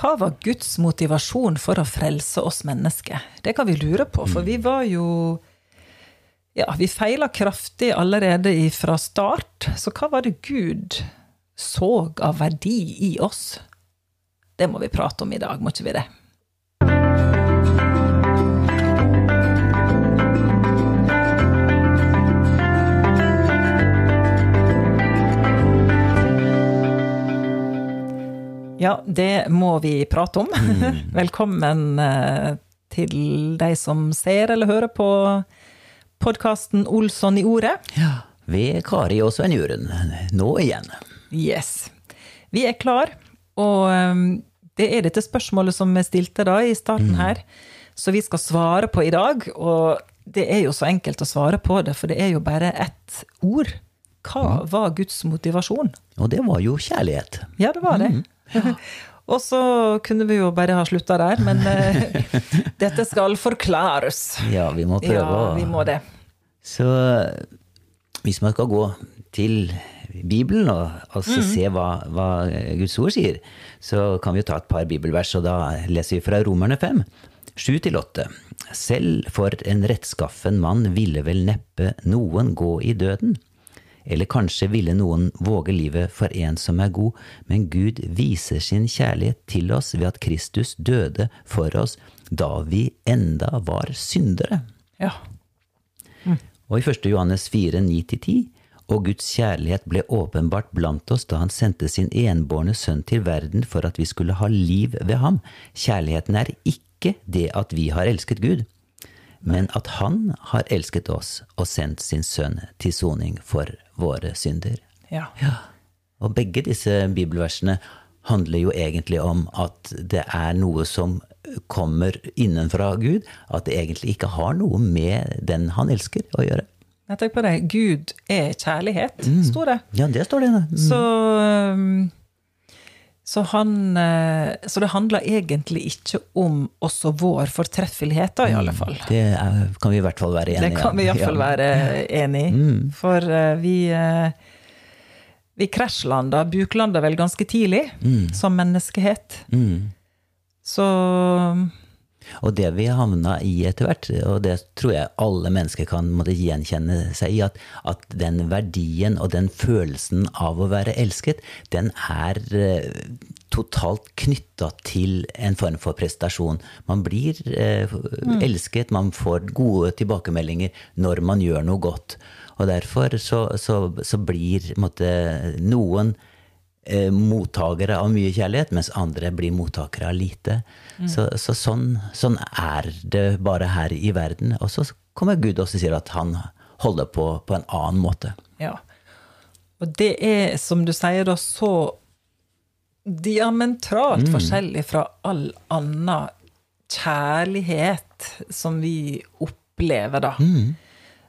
Hva var Guds motivasjon for å frelse oss mennesker? Det kan vi lure på, for vi var jo Ja, vi feila kraftig allerede fra start. Så hva var det Gud så av verdi i oss? Det må vi prate om i dag, må ikke vi det? Ja, det må vi prate om. Mm. Velkommen eh, til de som ser eller hører på podkasten Olsson i ordet. Ja, ved Kari og Svein Juren, nå igjen. Yes. Vi er klar, og um, det er dette spørsmålet som vi stilte da i starten mm. her, så vi skal svare på i dag. Og det er jo så enkelt å svare på det, for det er jo bare ett ord. Hva var Guds motivasjon? Og det var jo kjærlighet. Ja, det var det. Mm. Og så kunne vi jo bare ha slutta der, men uh, dette skal forklares. Ja, vi må prøve ja, vi må det. Så hvis man skal gå til Bibelen og altså mm. se hva, hva, Guds ord sier, så kan vi jo ta et par bibelvers, og da leser vi fra Romerne 5. 7-8. Selv for en rettskaffen mann ville vel neppe noen gå i døden. Eller kanskje ville noen våge livet for en som er god, men Gud viser sin kjærlighet til oss ved at Kristus døde for oss da vi enda var syndere. Ja. Mm. Og i 1. Johannes 4, 9-10, og Guds kjærlighet ble åpenbart blant oss da han sendte sin enbårne sønn til verden for at vi skulle ha liv ved ham. Kjærligheten er ikke det at vi har elsket Gud, men at Han har elsket oss og sendt sin sønn til soning for våre synder. Ja. ja. Og begge disse bibelversene handler jo egentlig om at det er noe som kommer innenfra Gud, at det egentlig ikke har noe med den han elsker å gjøre. Jeg tenker på det. Gud er kjærlighet, mm. står det. Ja, det står det. Mm. Så um, så, han, eh, så, det handler egentlig ikke om også vår fortreffelighet, da, i alle fall. Det er, kan vi i hvert fall være enige i. Det kan vi iallfall ja. være enig i. Mm. For uh, vi, uh, vi krasjlanda, buklanda vel ganske tidlig, mm. som menneskehet. Mm. Så og det vi havna i etter hvert, og det tror jeg alle mennesker kan måtte gjenkjenne seg i, at, at, den verdien og den følelsen av å være elsket, den er eh, totalt knytta til en form for prestasjon. Man blir eh, mm. elsket, man får gode tilbakemeldinger når man gjør noe godt. Og derfor så, så, så blir måtte, noen eh, mottakere av mye kjærlighet, mens andre blir mottakere av lite. Mm. Så, så sånn, sånn, er det bare her i verden. Og så kommer Gud også og sier at han holder på på en annen måte. Ja. Og det er, som du sier, da så diametralt mm. forskjellig fra all annen kjærlighet som vi opplever, da. Mm.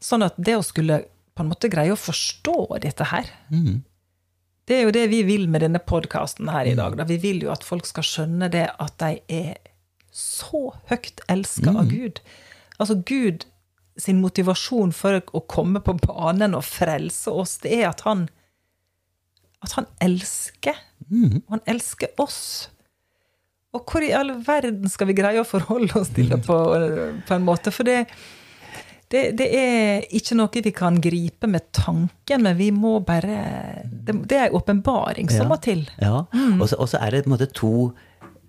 Sånn at det å skulle på en måte greie å forstå dette her mm. Det er jo det vi vil med denne podkasten her i dag. Da. Vi vil jo at folk skal skjønne det at de er så høyt elska mm. av Gud. Altså Gud sin motivasjon for å komme på banen og frelse oss, det er at han at han elsker. Mm. Og han elsker oss. Og hvor i all verden skal vi greie å forholde oss til det på, på en måte? For det, det, det, er ikke noe vi kan gripe med tanken, men vi må bare Det, det er en åpenbaring som ja. må til. Ja, mm. og, så, er det på en måte to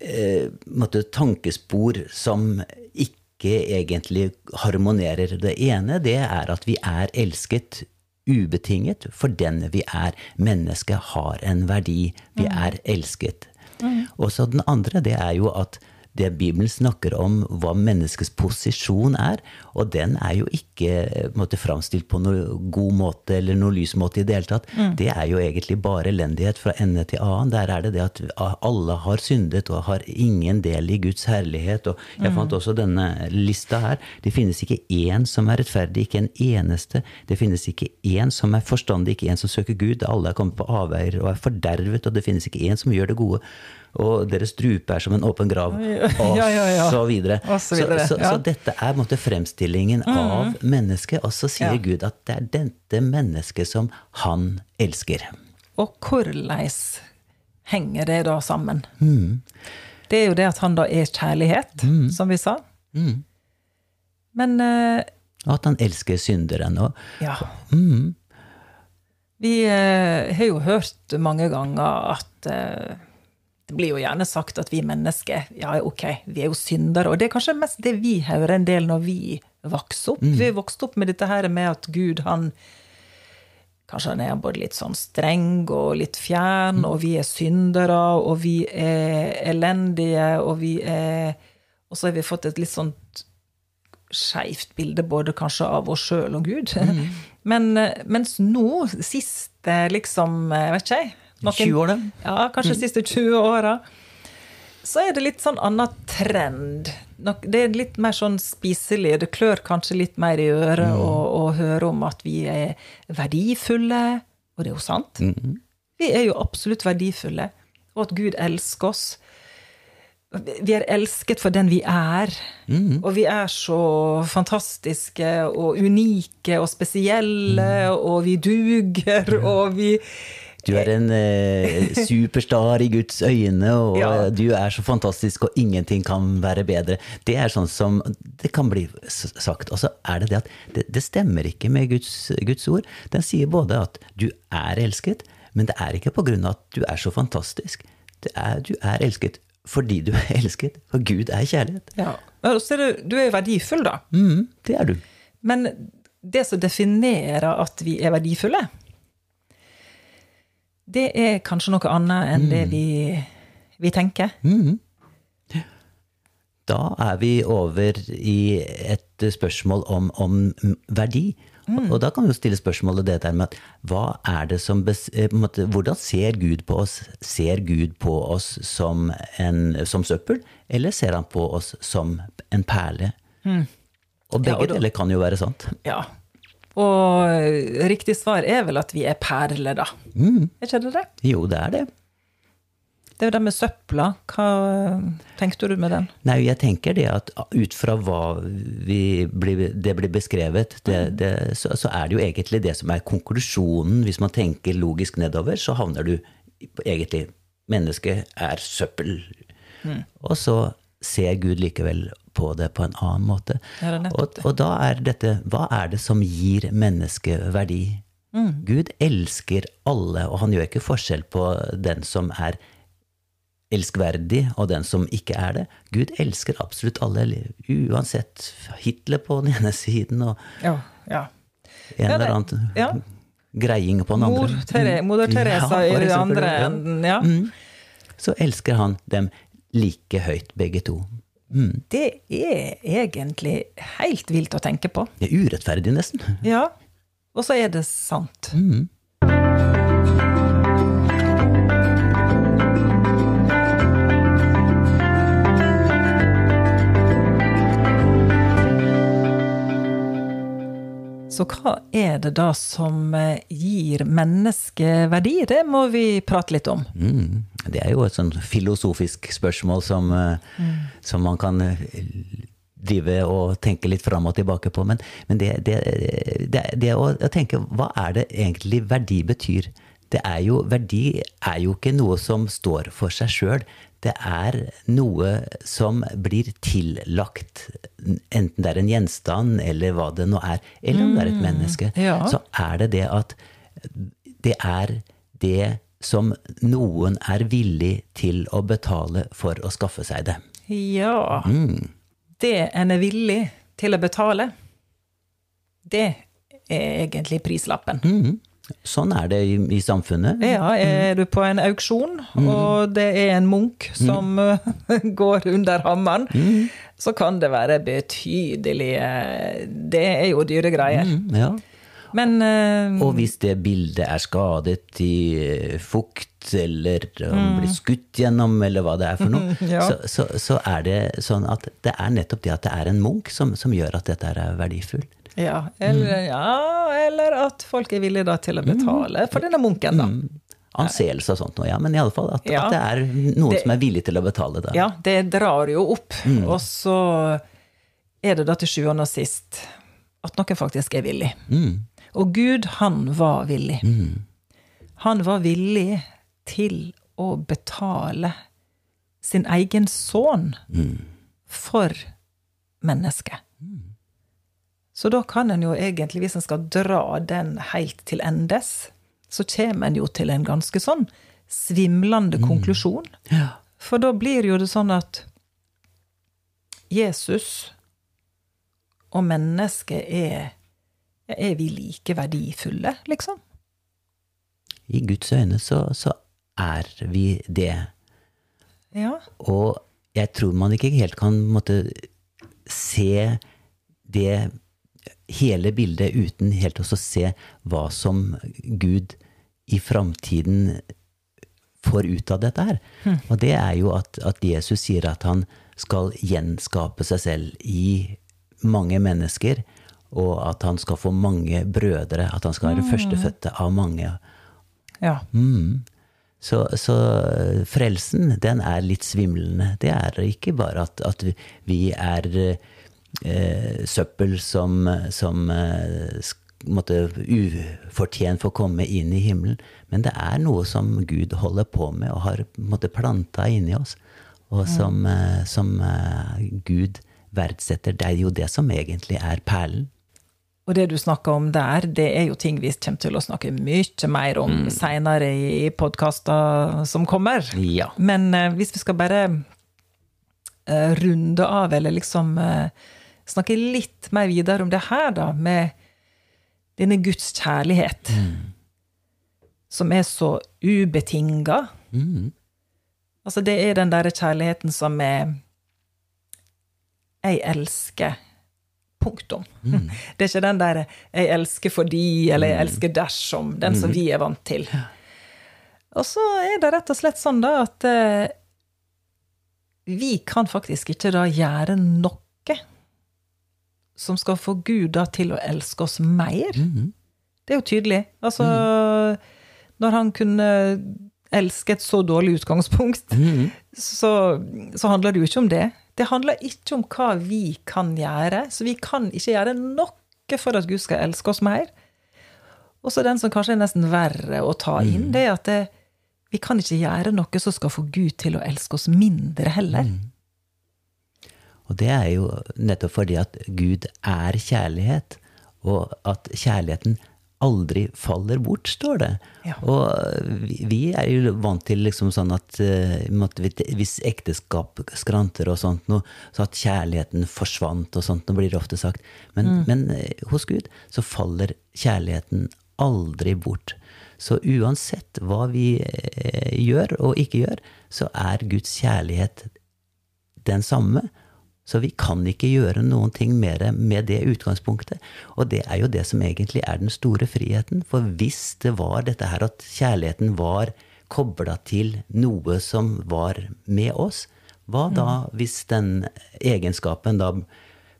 eh, måte, tankespor som ikke egentlig harmonerer. Det ene det er at vi er elsket ubetinget for den vi er. Mennesket har en verdi. Vi mm. er elsket. Mm. Og så den andre, det er jo at det Bibelen snakker om hva menneskets posisjon er. Og den er jo ikke måte, framstilt på noen god måte eller noen lys måte i det hele tatt. Mm. Det er jo egentlig bare elendighet fra ende til annen. Der er det det at alle har syndet og har ingen del i Guds herlighet. Og jeg mm. fant også denne lista her. Det finnes ikke én som er rettferdig, ikke en eneste. Det finnes ikke én som er forstandig, ikke en som søker Gud. Alle er kommet på avveier og er fordervet, og det finnes ikke én som gjør det gode og deres strupe er som en åpen grav, og ja, ja, ja. så videre. Så, videre. Så, så, så, dette er måte, fremstillingen mm. av mennesket, og så sier Gud at det er dette mennesket som han elsker. Og hvordan henger det da sammen? Mm. det er jo det at han da er kjærlighet, som vi sa. Mm. Men Og at han elsker synderen. òg. ja. mm, Vi uh, har jo hørt mange ganger at eh, det blir jo gjerne sagt at vi mennesker ja, ok, vi er jo syndere. Og det er kanskje mest det vi hører en del når vi vokser opp. Vi vokste vokst opp med dette her med at Gud, han Kanskje han er både litt sånn streng og litt fjern, og vi er syndere, og vi er elendige, og vi er Og så har vi fått et litt sånt skeivt bilde både kanskje av oss sjøl og Gud. Men eh, mens nå, siste liksom, jeg vet ikke jeg noen- 20 år. Ja, kanskje de siste 20 åra. Så er det litt sånn annen trend. Det er litt mer sånn spiselig. Det klør kanskje litt mer i øret å, å høre om at vi er verdifulle. Og det er jo sant. Vi er jo absolutt verdifulle. Og at Gud elsker oss. Vi er elsket for den vi er. Og vi er så fantastiske og unike og spesielle, og vi duger, og vi Du er en eh, superstar i Guds øyne, og Ja. du er så fantastisk, og ingenting kan være bedre. Det er sånn som det kan bli sagt. Og så er det det at det, det stemmer ikke med Guds, Guds ord. Den sier både at du er elsket, men det er ikke på grunn av at du er så fantastisk. Det er, du er elsket fordi du er elsket, for Gud er kjærlighet. Ja. Og så er du, du er verdifull, da. Mm, det er du. Men det som definerer at vi er verdifulle, det er kanskje noe annet enn det vi, vi tenker. Da er vi over i et spørsmål om, om verdi. Og da kan vi jo stille spørsmålet det der med at hva er det som eh, måte, Hvordan ser Gud på oss? Ser Gud på oss som, en, som søppel, eller ser han på oss som en perle? Og begge Ja, og da- deler kan jo være sant. Ja. Og riktig svar er vel at vi er perler, da. Er ikke det det? Jo, det er det. Det er jo det med søpla. Hva tenkte du med den? Nei, jeg tenker det at ut fra hva vi blir, det blir beskrevet, det, det, så, så er det jo egentlig det som er konklusjonen. Hvis man tenker logisk nedover, så havner du egentlig Mennesket er søppel. Og så ser Gud likevel på det på en annen måte. Og, og da er dette Hva er det som gir mennesket verdi? Gud elsker alle, og han gjør ikke forskjell på den som er elskverdig, og den som ikke er det. Gud elsker absolutt alle, uansett Hitler på den ene siden og Ja. ja. en Ja, eller annen greiing på den andre. Mor Tere, Moder Mm. Teresa i den andre enden. Ja. Så elsker han dem like høyt, begge to. Det er egentlig helt vilt å tenke på. Det er urettferdig, nesten. Ja. Og så er det sant. Så hva er det da som eh, gir mennesket verdi? Det må vi prate litt om. Mm. Det er jo et sånn filosofisk spørsmål som, mm. som man kan eh, drive og tenke litt fram og tilbake på. Men, men det, det, det, det å, tenke hva er det egentlig verdi betyr? Det er jo, verdi er jo ikke noe som står for seg sjøl. Det er noe som blir tillagt, enten det er en gjenstand eller hva det nå er, eller om det er et menneske. ja. Så er det det at det er det som noen er villig til å betale for å skaffe seg det. Ja. Det en er villig til å betale, det er egentlig prislappen. Sånn er det i, i samfunnet. Ja, er du på en auksjon, og det er en munk som mm. går under hammeren, så kan det være betydelige Det er jo dyre greier. Mm, Ja. Men uh, Og hvis det bildet er skadet i eh, fukt, eller om blir skutt gjennom, eller hva det er for noe, Ja. så, så, så er det sånn at det er nettopp det at det er en munk som, som gjør at dette er verdifullt. ja, eller, ja, eller at folk er villige da til å betale for denne munken, da. Anseelse og sånt noe, ja. Men i alle fall at, Ja. at det er noen Det- som er villig til å betale det. Ja, det drar jo opp. Og så er det da til sjuende og sist at noen faktisk er villig. Og Gud, han var villig. Han var villig til å betale sin egen sønn for mennesket. Så da kan en jo egentlig, hvis en skal dra den helt til endes, så kommer en jo til en ganske sånn svimlende konklusjon. Ja. For da blir jo det sånn at Jesus og mennesket er Er vi like verdifulle, liksom? I Guds øyne så, så er vi det. Ja. Og jeg tror man ikke helt kan måtte, se det hele bildet uten helt også se hva som Gud i framtiden får ut av dette her. Og det er jo at, at Jesus sier at han skal gjenskape seg selv i mange mennesker, og at han skal få mange brødre, at han skal være førstefødte av mange. ja. Mm. Så, så frelsen, den er litt svimlende. Det er ikke bare at, at vi er eh, søppel som, som eh, måtte ufortjent få komme inn i himmelen, men det er noe som Gud holder på med og har måtte, planta inni oss, og som, mm. som eh, Gud verdsetter. Det er jo det som egentlig er perlen. Og det du snakker om der, det er jo ting vi kommer til å snakke mye mer om Mm. seinere i podkaster som kommer. Ja. Men eh, hvis vi skal bare eh, runde av, eller liksom eh, snakke litt mer videre om det her, da, med denne Guds kjærlighet, som er så ubetinga. Mm. Altså, det er den derre kjærligheten som er Jeg elsker. Punktum. Det er ikke den der 'jeg elsker fordi' eller 'jeg elsker dersom', den som vi er vant til. Og så er det rett og slett sånn da at eh, vi kan faktisk ikke da gjøre noe som skal få Gud da til å elske oss mer. Det er jo tydelig. Altså, når han kunne elske et så dårlig utgangspunkt, så, så handler det jo ikke om det. Det handler ikke om hva vi kan gjøre. Så vi kan ikke gjøre noe for at Gud skal elske oss mer. Og så den som kanskje er nesten verre å ta inn, det er at det, vi kan ikke gjøre noe som skal få Gud til å elske oss mindre heller. Og det er jo nettopp fordi at Gud er kjærlighet, og at kjærligheten aldri faller bort, står det. Ja. Og vi, vi er jo vant til liksom sånn at eh, hvis ekteskap skranter og sånt så at kjærligheten forsvant og sånt, nå blir det ofte sagt. Men, men eh, hos Gud så faller kjærligheten aldri bort. Så uansett hva vi eh, gjør og ikke gjør, så er Guds kjærlighet den samme. Så vi kan ikke gjøre noen ting mer med det utgangspunktet. Og det er jo det som egentlig er den store friheten. For hvis det var dette her at kjærligheten var kobla til noe som var med oss, hva da hvis den egenskapen da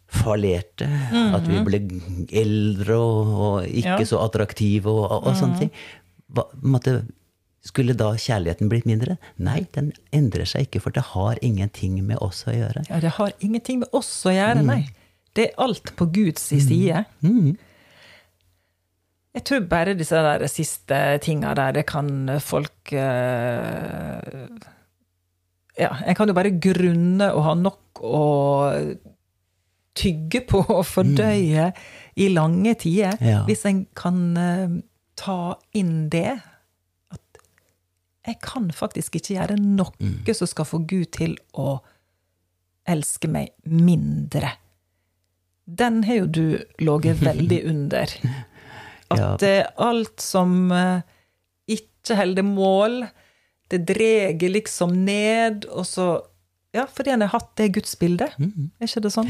fallerte? At vi ble eldre og, ikke så attraktive og, og, og sånne ting? Hva, måtte, skulle da kjærligheten blitt mindre? Nei, den endrer seg ikke, for det har ingenting med oss å gjøre. Ja, det har ingenting med oss å gjøre, nei. Det er alt på Guds side. Jeg tror bare disse der siste tinga der, det kan folk uh, Ja, en kan jo bare grunne og ha nok å tygge på og fordøye i lange tider. Ja. Hvis en kan uh, ta inn det. Jeg kan faktisk ikke gjøre noe som skal få Gud til å elske meg mindre. Den har jo du ligget veldig under. At Ja. eh, alt som eh, ikke holder mål, det dreger liksom ned, og så Ja, fordi en har hatt det gudsbildet. Er ikke det sånn?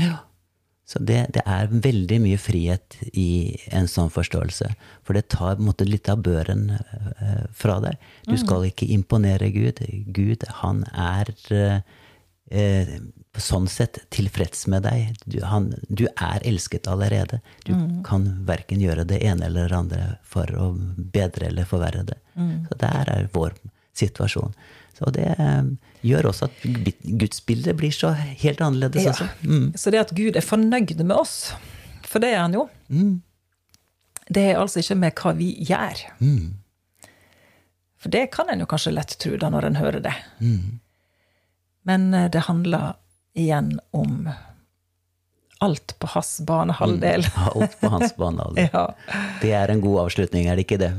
Så det, det er veldig mye frihet i en sånn forståelse. For det tar måte litt av børen eh, fra deg. Du skal ikke imponere Gud. Gud, han er eh, eh, sånn sett tilfreds med deg. Du, han, du er elsket allerede. Du kan verken gjøre det ene eller det andre for å bedre eller forverre det. Så der er vår situasjon. Så det eh, gjør også at gudsbildet blir så helt annerledes Ja. også. Mm. Så det at Gud er fornøyd med oss, for det er han jo, det er altså ikke med hva vi gjør. For det kan en jo kanskje lett tro da når en hører det. Men eh, det handler igjen om alt på hans banehalvdel. Alt på hans banehalvdel. Ja. Det er en god avslutning, er det ikke det?